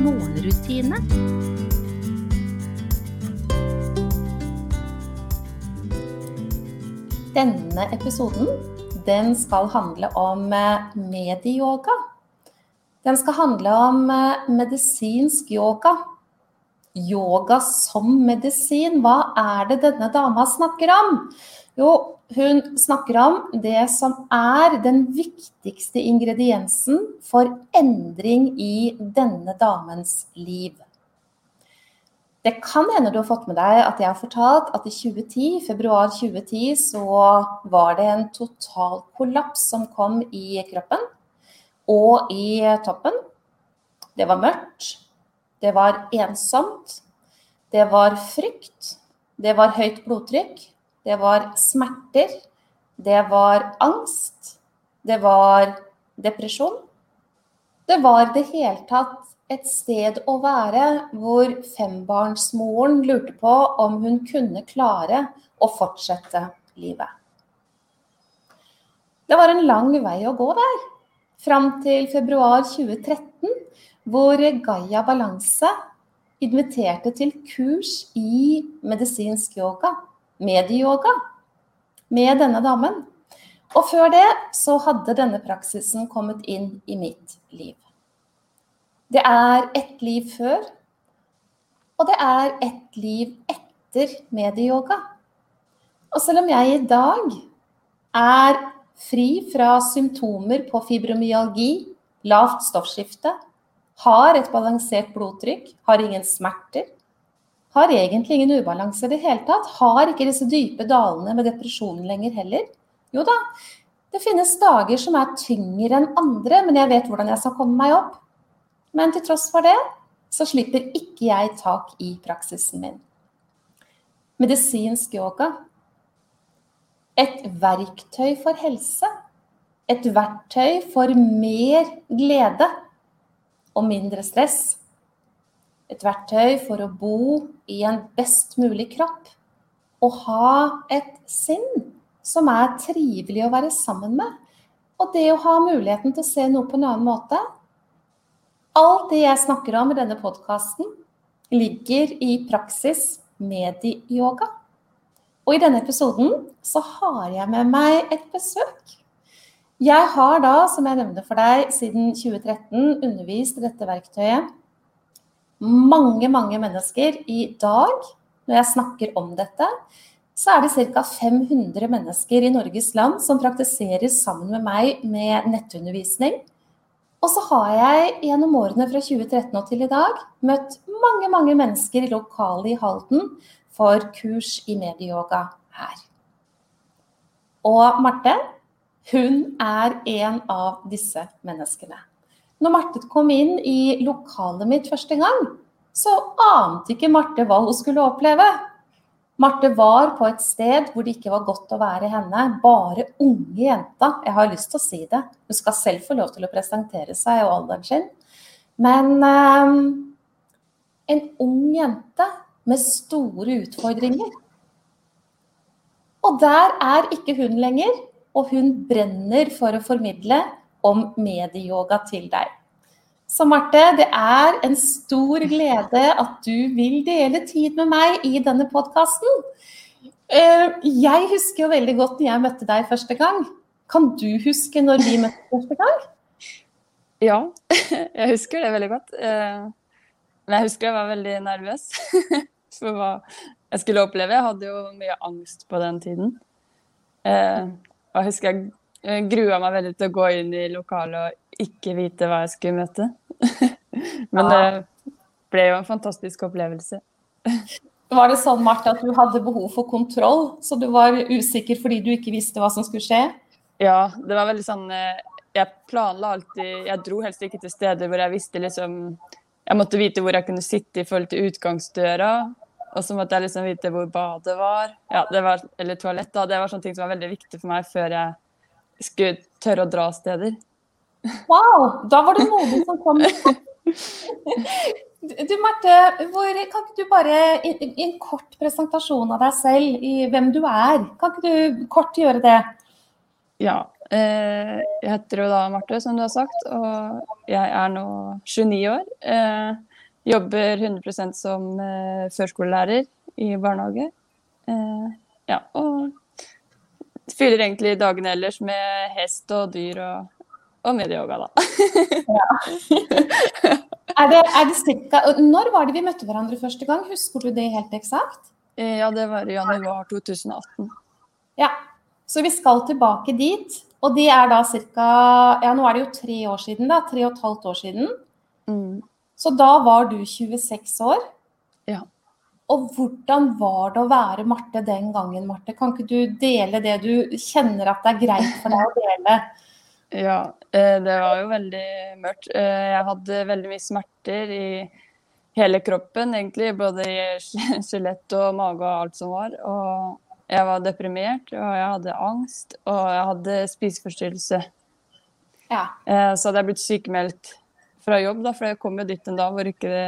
morgenrutine. Denne episoden den skal handle om eh, medieyoga. Den skal handle om eh, medisinsk yoga. Yoga som medisin, hva er det denne dama snakker om? Jo, hun snakker om det som er den viktigste ingrediensen for endring i denne damens liv. Det kan hende du har fått med deg at jeg har fortalt at i 2010, februar 2010 så var det en total kollaps som kom i kroppen og i toppen. Det var mørkt, det var ensomt, det var frykt, det var høyt blodtrykk, det var smerter, det var angst, det var depresjon. Det var det hele tatt et sted å være hvor fembarnsmoren lurte på om hun kunne klare å fortsette livet. Det var en lang vei å gå der, fram til februar 2013, hvor Gaia Balanse inviterte til kurs i medisinsk yoga, medieyoga, med denne damen. Og før det så hadde denne praksisen kommet inn i mitt liv. Det er ett liv før, og det er ett liv etter medieyoga. Og selv om jeg i dag er fri fra symptomer på fibromyalgi, lavt stoffskifte, har et balansert blodtrykk, har ingen smerter, har egentlig ingen ubalanse i det hele tatt, har ikke disse dype dalene med depresjonen lenger heller. Jo da, det finnes dager som er tyngre enn andre, men jeg vet hvordan jeg skal komme meg opp. Men til tross for det, så slipper ikke jeg tak i praksisen min. Medisinsk yoga. Et verktøy for helse. Et verktøy for mer glede og mindre stress. Et verktøy for å bo i en best mulig kropp. Og ha et sinn som er trivelig å være sammen med. Og det å ha muligheten til å se noe på en annen måte, Alt det jeg snakker om i denne podkasten, ligger i praksis medieyoga. Og i denne episoden så har jeg med meg et besøk. Jeg har da, som jeg nevnte for deg, siden 2013 undervist dette verktøyet mange, mange mennesker. I dag, når jeg snakker om dette, så er det ca. 500 mennesker i Norges land som praktiserer sammen med meg med nettundervisning og så har jeg gjennom årene fra 2013 og til i dag møtt mange, mange mennesker i i Halden for kurs i medieyoga her. Og Marte, hun er en av disse menneskene. Når Marte kom inn i lokalet mitt første gang, så ante ikke Marte hva hun skulle oppleve. Marte var på et sted hvor det ikke var godt å være henne. Bare unge jenta. Jeg har lyst til å si det. Hun skal selv få lov til å presentere seg og alderen sin. Men eh, en ung jente med store utfordringer. Og der er ikke hun lenger. Og hun brenner for å formidle om medieyoga til deg. Så Marte, det er en stor glede at du vil dele tid med meg i denne podkasten. Eh, jeg husker jo veldig godt når jeg møtte deg første gang. Kan du huske når vi møtte første gang? Ja, jeg husker det veldig godt. Eh, men jeg husker jeg var veldig nervøs for hva jeg skulle oppleve. Jeg hadde jo mye angst på den tiden. Eh, og jeg husker jeg grua meg veldig til å gå inn i lokalet og ikke vite hva jeg skulle møte. Men ja. det ble jo en fantastisk opplevelse. Var det sånn, Martha, at du hadde behov for kontroll, så du var usikker fordi du ikke visste hva som skulle skje? Ja, det var veldig sånn eh, Jeg planla alltid Jeg dro helst ikke til steder hvor jeg visste liksom jeg måtte vite hvor jeg kunne sitte i forhold til utgangsdøra. Og så måtte jeg liksom vite hvor badet var. Ja, det var eller toalett. da, Det var sånne ting som var veldig viktig for meg før jeg skulle tørre å dra steder. Wow! Da var det modig som kom. Du Marte, hvor, kan ikke du bare i, i en kort presentasjon av deg selv, i hvem du er, kan ikke du kort gjøre det? Ja. Eh, jeg heter jo da Marte, som du har sagt, og jeg er nå 29 år. Eh, jobber 100% som eh, førskolelærer i barnehage. Eh, ja, og fyller egentlig dagene ellers med hest og dyr og og medieyoga, da. ja. er det, er det cirka, når var det vi møtte hverandre første gang? Husker du det helt eksakt? Eh, ja, det var i januar 2018. Ja, så vi skal tilbake dit. Og det er da ca. Ja, nå er det jo tre år siden, da. Tre og et halvt år siden. Mm. Så da var du 26 år. Og hvordan var det å være Marte den gangen, Marte? Kan ikke du dele det du kjenner at det er greit for deg å dele? Ja, eh, det var jo veldig mørkt. Eh, jeg hadde veldig mye smerter i hele kroppen, egentlig. Både i skjelett og mage og alt som var. Og jeg var deprimert, og jeg hadde angst, og jeg hadde spiseforstyrrelse. Ja. Eh, så hadde jeg blitt sykemeldt fra jobb, da, for jeg kom jo dit en dag hvor ikke det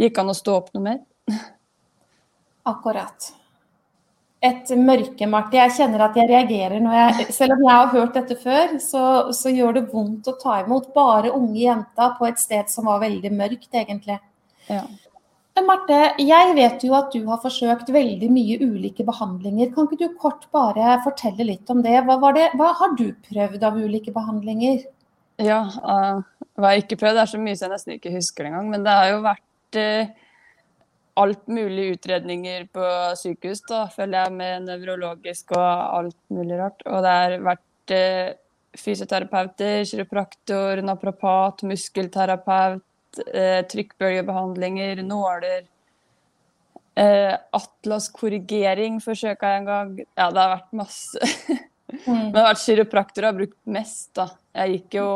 gikk an å stå opp noe mer. Akkurat et mørke, Marte. Jeg kjenner at jeg reagerer når jeg Selv om jeg har hørt dette før, så, så, gjør det vondt å ta imot bare unge jenter på et sted som var veldig mørkt, egentlig. Ja. Men Marte, jeg vet jo at du har forsøkt veldig mye ulike behandlinger. Kan ikke du kort bare fortelle litt om det? Hva, det, hva har du prøvd av ulike behandlinger? Ja, uh, hva jeg ikke prøvd, det er så mye så jeg nesten ikke husker det engang. Men det har jo vært uh alt mulig utredninger på sykehus, da, følger jeg med nevrologisk og alt mulig rart. Og det har vært eh, fysioterapeuter, kiropraktor, naprapat, muskelterapeut, eh, trykkbølgebehandlinger, nåler. Eh, Atlas-korrigering forsøka jeg en gang. Ja, det har vært masse. mm. Men det har vært kiropraktor jeg har brukt mest, da. Jeg gikk jo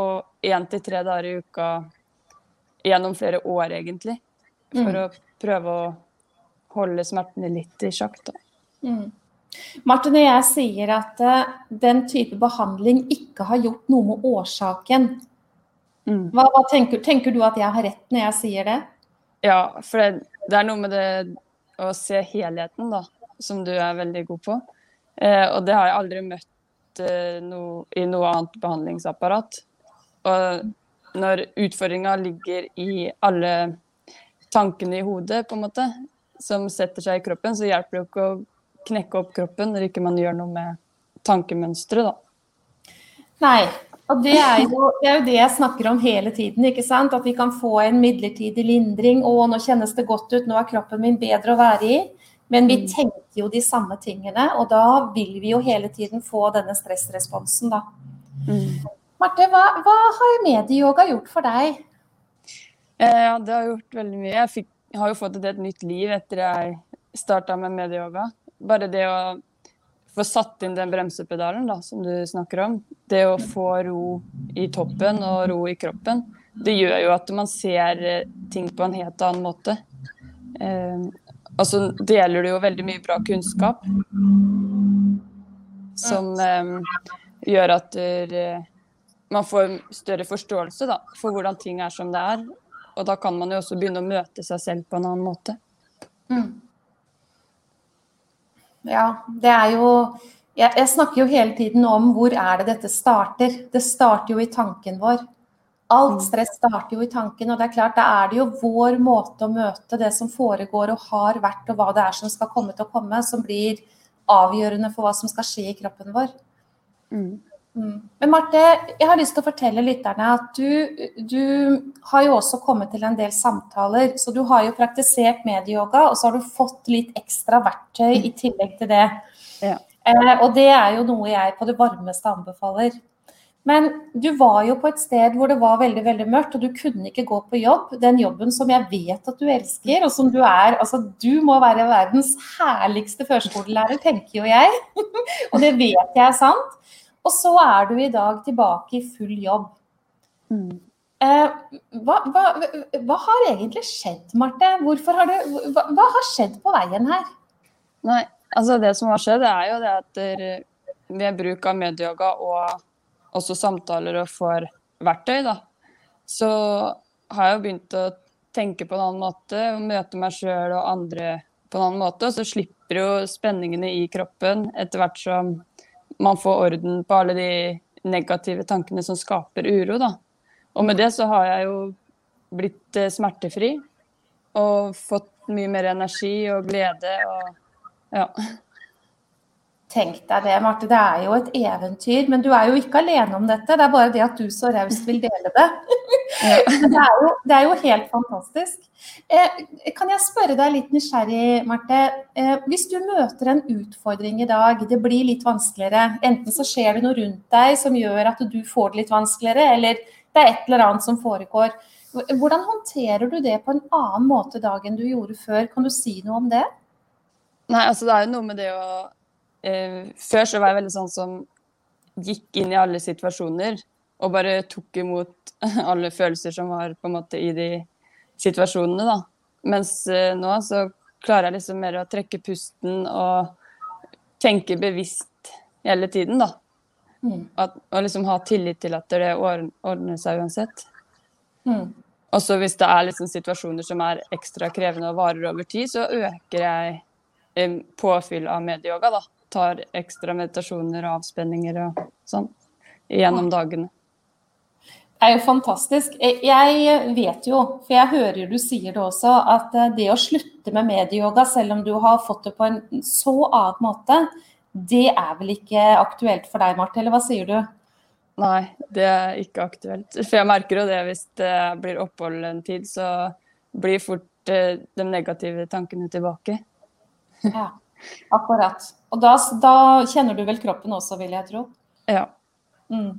én til tre dager i uka gjennom flere år, egentlig. For mm. å prøve å holde smertene litt i sjakk. Da. Mm. Martin når jeg sier at uh, den type behandling ikke har gjort noe med årsaken, mm. hva, hva tenker, tenker, du at jeg har rett når jeg sier det? Ja, for det, det, er noe med det å se helheten, da, som du er veldig god på. Eh, og det har jeg aldri møtt eh, no, i noe annet behandlingsapparat. Og når utfordringa ligger i alle tankene i hodet, på en måte, som setter seg i kroppen, så hjelper det jo ikke å knekke opp kroppen når ikke man gjør noe med tankemønsteret, da. Nei, og det er, jo, det er, jo, det jeg snakker om hele tiden. ikke sant? At vi kan få en midlertidig lindring. Å, nå kjennes det godt ut, nå er kroppen min bedre å være i. Men vi mm. tenker jo de samme tingene, og da vil vi jo hele tiden få denne stressresponsen, da. Mm. Marte, hva, hva har medieyoga gjort for deg? Eh, ja, det har gjort veldig mye. Jeg, fikk, har jo fått et nytt liv etter jeg starta med medieyoga. Bare det å få satt inn den bremsepedalen da, som du snakker om, det å få ro i toppen og ro i kroppen, det gjør jo at man ser eh, ting på en helt annen måte. Eh, og så deler du jo veldig mye bra kunnskap som eh, gjør at der, eh, man får større forståelse da, for hvordan ting er som det er, og da kan man jo også begynne å møte seg selv på en annen måte. Mm. Ja, det er jo jeg, jeg, snakker jo hele tiden om hvor er det dette starter. Det starter jo i tanken vår. Alt mm. stress starter jo i tanken, og det er klart, da er det jo vår måte å møte det som foregår og har vært, og hva det er som skal komme til å komme, som blir avgjørende for hva som skal skje i kroppen vår. Mm. Mm. Men Marte, jeg har lyst til å fortelle lytterne at du, du, har jo også kommet til en del samtaler. Så du har jo praktisert medieyoga, og så har du fått litt ekstra verktøy i tillegg til det. Ja. Eh, og det er jo noe jeg på det varmeste anbefaler. Men du var jo på et sted hvor det var veldig veldig mørkt, og du kunne ikke gå på jobb. Den jobben som jeg vet at du elsker, og som du er Altså, du må være verdens herligste førskolelærer, tenker jo jeg. og det vet jeg er sant. Og så er du i dag tilbake i full jobb. Mm. Eh, hva, hva, hva, har egentlig skjedd, Marte? Har det, hva, hva, har skjedd på veien her? Nei, altså Det som har skjedd, er jo det at ved bruk av medyoga og også samtaler og får verktøy, da, så har jeg jo begynt å tenke på en annen måte, møte meg sjøl og andre på en annen måte. Og så slipper jo spenningene i kroppen etter hvert som man får orden på alle de negative tankene som skaper uro, da. Og med det så har jeg jo blitt eh, smertefri og fått mye mer energi og glede og ja. Tenk deg det, Marte. Det er jo et eventyr. Men du er jo ikke alene om dette. Det er bare det at du så raust vil dele det. Det, er jo, det, er jo, helt fantastisk. Eh, kan jeg spørre deg litt nysgjerrig, Marte. Eh, hvis du møter en utfordring i dag, det blir litt vanskeligere. Enten så skjer det noe rundt deg som gjør at du får det litt vanskeligere, eller det er et eller annet som foregår. Hvordan håndterer du det på en annen måte i dag enn du gjorde før? Kan du si noe om det? Nei, altså det er jo noe med det å eh, Før så var jeg veldig sånn som gikk inn i alle situasjoner og bare tok imot alle følelser som var på en måte i de situasjonene, da. Mens eh, nå så klarer jeg liksom mer å trekke pusten og tenke bevisst hele tiden, da. Mm. At, og liksom ha tillit til at det ordner seg uansett. Mm. Og så hvis det er liksom situasjoner som er ekstra krevende og varer over tid, så øker jeg eh, påfyll av medieyoga. da. Tar ekstra meditasjoner og avspenninger og sånn gjennom dagene. Det er jo fantastisk. Jeg vet jo, for jeg hører du sier det også, at eh, det å slutte med medieyoga, selv om du har fått det på en så annen måte, det er vel ikke aktuelt for deg, Marte, eller hva sier du? Nei, det er ikke aktuelt. For jeg merker jo det hvis det blir opphold en tid, så blir fort eh, de negative tankene tilbake. Ja, akkurat. Og da, da, kjenner du vel kroppen også, vil jeg tro? Ja. Mm.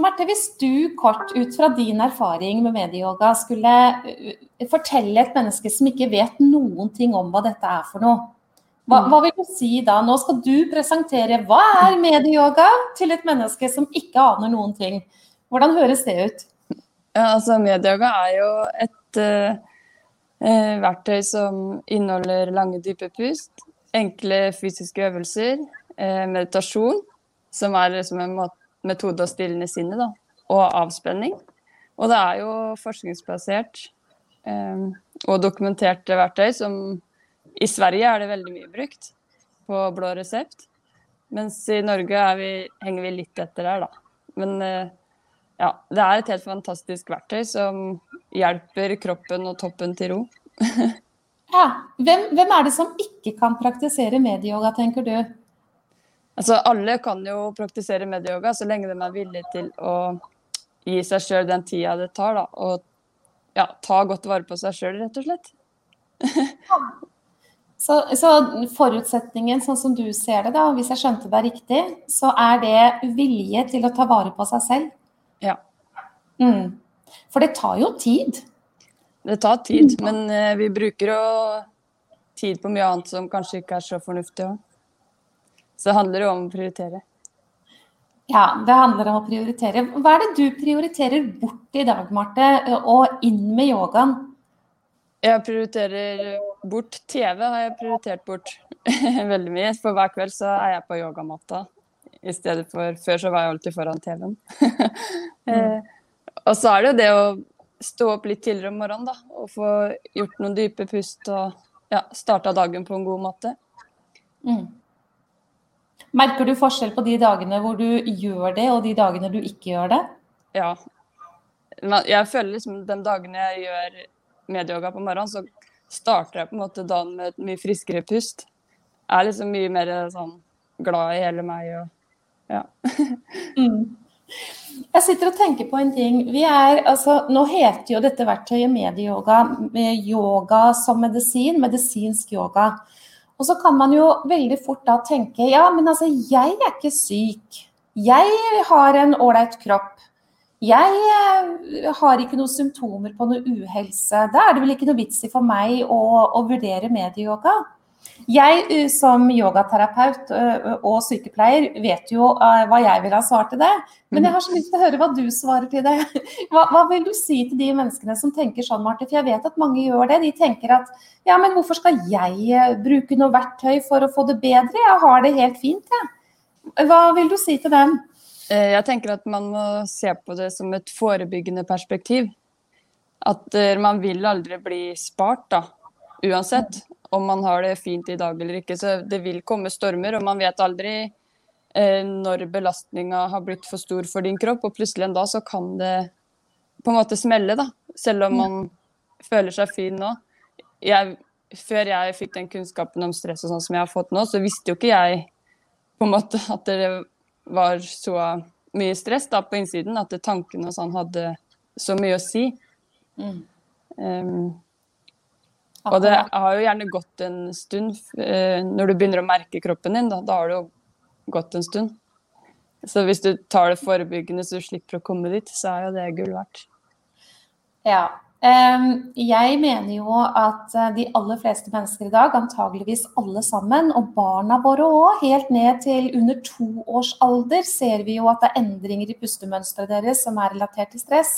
Marte, hvis du kort ut fra din erfaring med medieyoga skulle eh, fortelle et menneske som ikke vet noen ting om hva dette er for noe, hva, mm. hva, vil du si da? Nå skal du presentere hva er medieyoga til et menneske som ikke aner noen ting. Hvordan høres det ut? Ja, altså Medieyoga er jo et uh, verktøy som inneholder lange, dype pust, enkle fysiske øvelser, uh, meditasjon, som er liksom en metode å stille sinnet, da, og avspenning. Og det er jo forskningsbasert um, og dokumenterte verktøy som i Sverige er det veldig mye brukt på blå resept. Mens i Norge vi, henger vi litt etter der, da. Men eh, ja, det er et helt fantastisk verktøy som hjelper kroppen og toppen til ro. ja. Hvem, hvem, er det som ikke kan praktisere medieyoga, tenker du? Altså, alle kan jo praktisere medieyoga så lenge de er villige til å gi seg sjøl den tida det tar, da. Og ja, ta godt vare på seg sjøl, rett og slett. Så, så, forutsetningen, sånn som du ser det, da, hvis jeg skjønte deg riktig, så er det vilje til å ta vare på seg selv? Ja. Mm. For det tar jo tid? Det tar tid, men uh, vi bruker jo tid på mye annet som kanskje ikke er så fornuftig òg. Så det handler jo om å prioritere. Ja, det handler om å prioritere. Hva er det du prioriterer bort i dag, Marte, og inn med yogaen? Jeg prioriterer bort TV, har jeg prioritert bort veldig mye. For hver kveld så er jeg på yogamatta i stedet for Før så var jeg alltid foran TV-en. og så er det jo det å stå opp litt tidligere om morgenen da, og få gjort noen dype pust og ja, starta dagen på en god måte. Mm. Merker du forskjell på de dagene hvor du gjør det, og de dagene du ikke gjør det? Ja. Jeg føler liksom de dagene jeg gjør medyoga på morgenen, så starter jeg på en måte dagen med et mye friskere pust. Jeg er liksom mye mer sånn glad i hele meg og ja. mm. Jeg sitter og tenker på en ting. Er, altså, nå heter jo dette verktøyet medieyoga med yoga som medisin, medisinsk yoga. Og så kan man jo veldig fort da tenke ja, men altså jeg er ikke syk. Jeg har en ålreit kropp. Jeg eh, har ikke noen symptomer på noe uhelse. Da er det vel ikke noe vits i for meg å, å vurdere medieyoga. Jeg uh, som yogaterapeut uh, og sykepleier vet jo uh, hva jeg vil ha svart til det. Men jeg har så lyst til å høre hva du svarer til det. Hva, hva, vil du si til de menneskene som tenker sånn, Marte? For jeg vet at mange gjør det. De tenker at ja, men hvorfor skal jeg bruke noe verktøy for å få det bedre? Jeg har det helt fint, jeg. Ja. Hva vil du si til dem? Jeg tenker at man må se på det som et forebyggende perspektiv. At man vil aldri bli spart, da. Uansett om man har det fint i dag eller ikke. Så det vil komme stormer, og man vet aldri eh, når belastninga har blitt for stor for din kropp, og plutselig en dag så kan det på en måte smelle, da. Selv om man føler seg fin nå. Jeg, før jeg fikk den kunnskapen om stress og sånn som jeg har fått nå, så visste jo ikke jeg på en måte at det var så mye stress da på innsiden, at tankene og sånn hadde så mye å si. Mm. Um, og det har jo gjerne gått en stund eh, når du begynner å merke kroppen din. Da, da har det jo gått en stund. Så hvis du tar det forebyggende så du slipper å komme dit, så er jo det gull verdt. Ja. Jeg mener jo at eh, de aller fleste mennesker i dag, antageligvis alle sammen, og barna våre òg, helt ned til under to års alder, ser vi jo at det er endringer i pustemønsteret deres som er relatert til stress.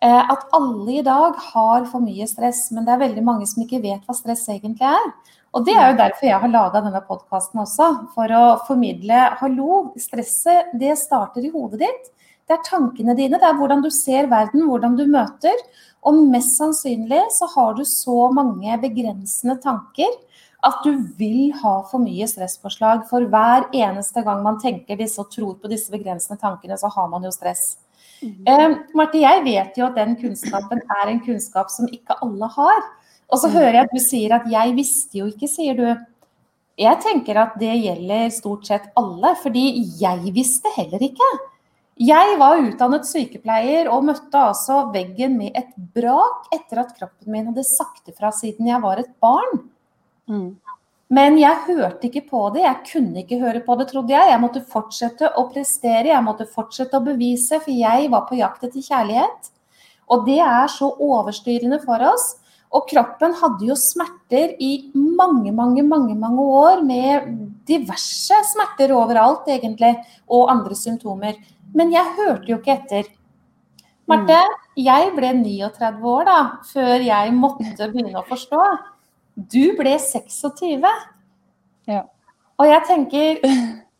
Eh, at alle i dag har for mye stress, men det er veldig mange som ikke vet hva stress egentlig er. Og det er jo derfor jeg har laga denne podkasten også, for å formidle hallo, stresset det starter i hodet ditt. Det er tankene dine, det er hvordan du ser verden, hvordan du møter. Og mest sannsynlig så har du så mange begrensende tanker at du vil ha for mye stresspåslag. For hver eneste gang man tenker disse og tror på disse begrensende tankene, så har man jo stress. Eh, Marte, jeg vet jo at den kunnskapen er en kunnskap som ikke alle har. Og så mm. hører jeg at du sier at 'jeg visste jo ikke', sier du. Jeg tenker at det gjelder stort sett alle, fordi jeg visste heller ikke. Jeg var utdannet sykepleier og møtte altså veggen med et brak etter at kroppen min hadde sagt ifra siden jeg var et barn. Mm. Men jeg hørte ikke på det, jeg kunne ikke høre på det, trodde jeg. Jeg måtte fortsette å prestere, jeg måtte fortsette å bevise, for jeg var på jakt etter kjærlighet. Og det er så overstyrende for oss. Og kroppen hadde jo smerter i mange, mange, mange mange år med diverse smerter overalt, egentlig, og andre symptomer. Men jeg hørte jo ikke etter. Marte, mm. jeg ble 39 år da, før jeg måtte begynne å forstå. Du ble 26. Ja. Og jeg tenker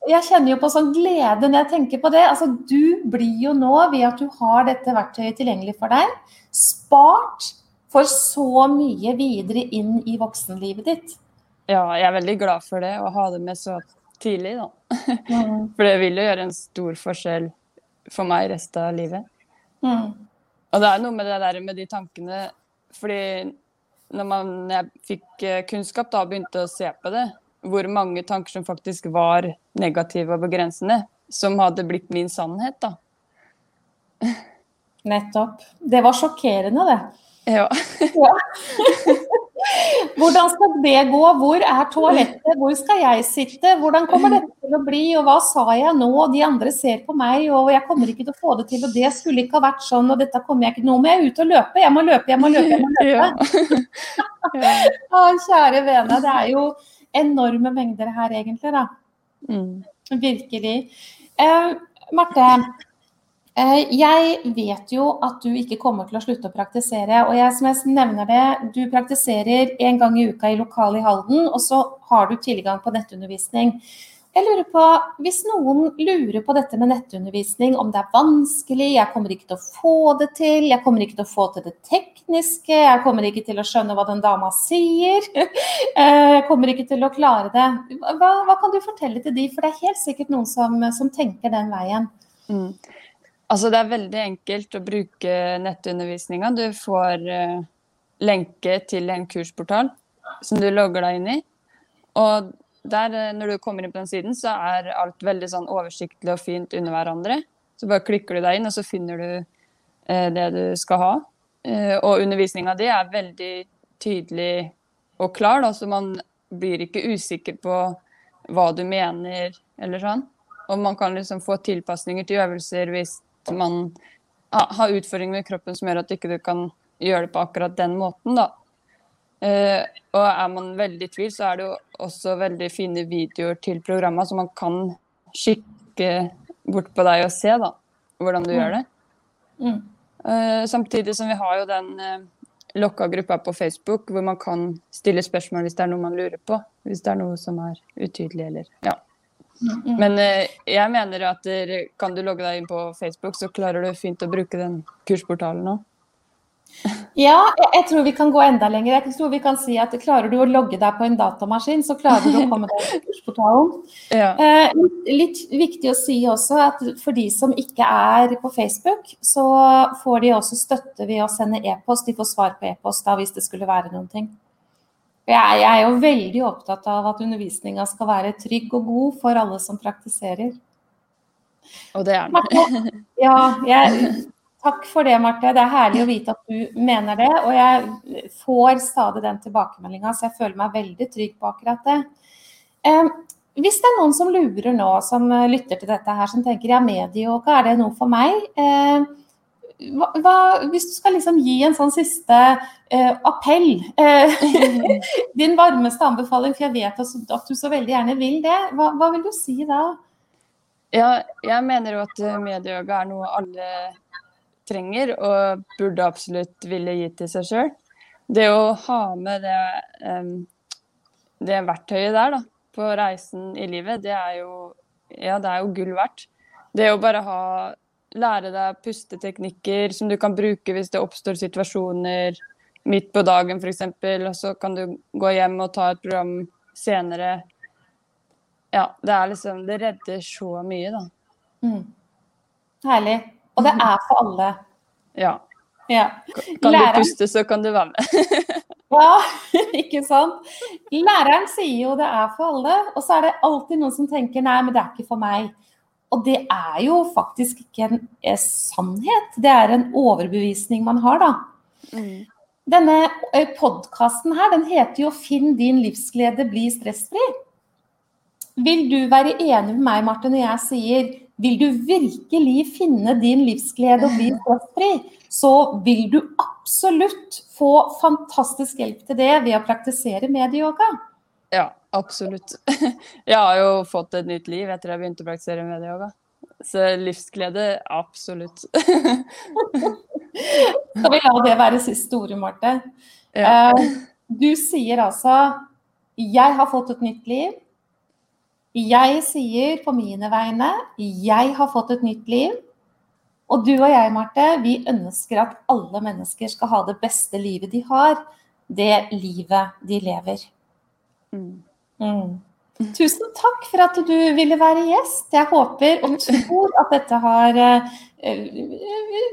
Jeg kjenner jo på sånn glede når jeg tenker på det. Altså, du blir jo nå, ved at du har dette verktøyet tilgjengelig for deg, spart for så mye videre inn i voksenlivet ditt. Ja, jeg er veldig glad for det, å ha det med så tidlig, da. Mm. For det vil jo gjøre en stor forskjell for meg resten av livet. Mm. Og det er noe med det der med de tankene Fordi når man, jeg fikk eh, kunnskap da, og begynte å se på det, hvor mange tanker som faktisk var negative og begrensende, som hadde blitt min sannhet, da. Nettopp. Det var sjokkerende, det. Ja. ja. Hvordan skal det gå? Hvor er toalettet? Hvor skal jeg sitte? Hvordan kommer dette til å bli? Og hva sa jeg nå? De andre ser på meg, og jeg kommer ikke til å få det til. Og det skulle ikke ha vært sånn, og dette kommer jeg ikke Nå må jeg ut og løpe. Jeg må løpe, jeg må løpe, jeg må løpe. Ja. Å, kjære vene. Det er jo enorme mengder her, egentlig, da. Mm. Virkelig. Eh, Marte, jeg vet jo at du ikke kommer til å slutte å praktisere. Og jeg, som jeg nevner det, du praktiserer en gang i uka i lokalet i Halden, og så har du tilgang på nettundervisning. Jeg lurer på, Hvis noen lurer på dette med nettundervisning, om det er vanskelig, jeg kommer ikke til å få det til, jeg kommer ikke til å få til det tekniske, jeg kommer ikke til å skjønne hva den dama sier, eh, jeg kommer ikke til å klare det. Hva, hva, kan du fortelle til de, for det er helt sikkert noen som, som tenker den veien. Mm. Altså, det er veldig enkelt å bruke nettundervisninga. Du får uh, lenke til en kursportal som du logger deg inn i. Og der, uh, når du kommer inn på den siden, så er alt veldig sånn oversiktlig og fint under hverandre. Så bare klikker du deg inn, og så finner du uh, det du skal ha. og undervisninga di er veldig tydelig og klar, da, så man blir ikke usikker på hva du mener, eller sånn. Og man kan liksom få tilpasninger til øvelser hvis man har utfordringer med kroppen som gjør at du ikke kan gjøre det på akkurat den måten, da. Uh, og er man veldig i tvil, så er det jo også veldig fine videoer til programmet, så man kan kikke bort på deg og se da, hvordan du Mm. gjør det. Mm. Uh, samtidig som vi har jo den uh, lokka gruppa på Facebook, hvor man kan stille spørsmål hvis det er noe man lurer på. Hvis det er noe som er utydelig eller Ja. Mm. Men eh, jeg mener at kan du logge deg inn på Facebook, så klarer du fint å bruke den kursportalen òg. Ja, jeg, tror vi kan gå enda lenger. Jeg tror vi kan si at Klarer du å logge deg på en datamaskin, så klarer du å komme deg til kursportalen. Ja. Eh, litt, litt viktig å si også at for de som ikke er på Facebook, så får de også støtte ved å sende e-post. De får svar på e-post da hvis det skulle være noen ting. Jeg, jeg er jo veldig opptatt av at undervisninga skal være trygg og god for alle som praktiserer. Og det er den. Ja, jeg, takk for det, Marte. Det er herlig å vite at du mener det. Og jeg får stadig den tilbakemeldinga, så jeg føler meg veldig trygg på akkurat det. Eh, hvis det er noen som lurer nå, som eh, lytter til dette her, som tenker ja, medieyoga, er det noe for meg? Eh, hva, hva, hvis du skal liksom gi en sånn siste eh, appell, eh, din varmeste anbefaling, for jeg vet at du så veldig gjerne vil det, hva, hva vil du si da? Ja, jeg mener jo at eh, medieyoga er noe alle trenger og burde absolutt ville gi til seg sjøl. Det å ha med det, um, det verktøyet der da, på reisen i livet, det er jo, ja, det er jo gull verdt. Det å bare ha lære deg pusteteknikker som du kan bruke hvis det oppstår situasjoner midt på dagen f.eks., og så kan du gå hjem og ta et program senere. Ja, det er liksom Det redder så mye, da. Mm. Herlig. Og det er for alle. Ja. Ja. Kan Læreren- du puste, så kan du være med. ja, ikke sant? Læreren sier jo det er for alle, og så er det alltid noen som tenker nei, men det er ikke for meg. Og det er jo faktisk ikke en eh, sannhet, det er en overbevisning man har, da. Mm. Denne podkasten her, den heter jo 'Finn din livsglede, bli stressfri'. Vil du være enig med meg, Marte, når jeg sier vil du virkelig finne din livsglede og bli stressfri, så vil du absolutt få fantastisk hjelp til det ved å praktisere medieyoga. Ja, absolutt. Jeg har jo fått et nytt liv etter jeg begynte å praktisere medieyoga. Så livsglede, absolutt. Skal vi la det være siste ordet, Marte? Ja. Eh, Du sier altså 'jeg har fått et nytt liv'. Jeg sier på mine vegne 'jeg har fått et nytt liv'. Og du og jeg, Marte, vi ønsker at alle mennesker skal ha det beste livet de har. Det livet de lever. Mm. Mm. Tusen takk for at du ville være gjest. Jeg håper og tror at dette har eh,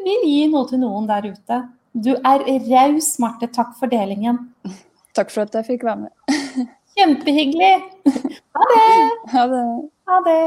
vil gi noe til noen der ute. Du er raus, Marte. Takk for delingen. Takk for at jeg fikk være med. Kjempehyggelig. Ha det. Ha det. Ha det.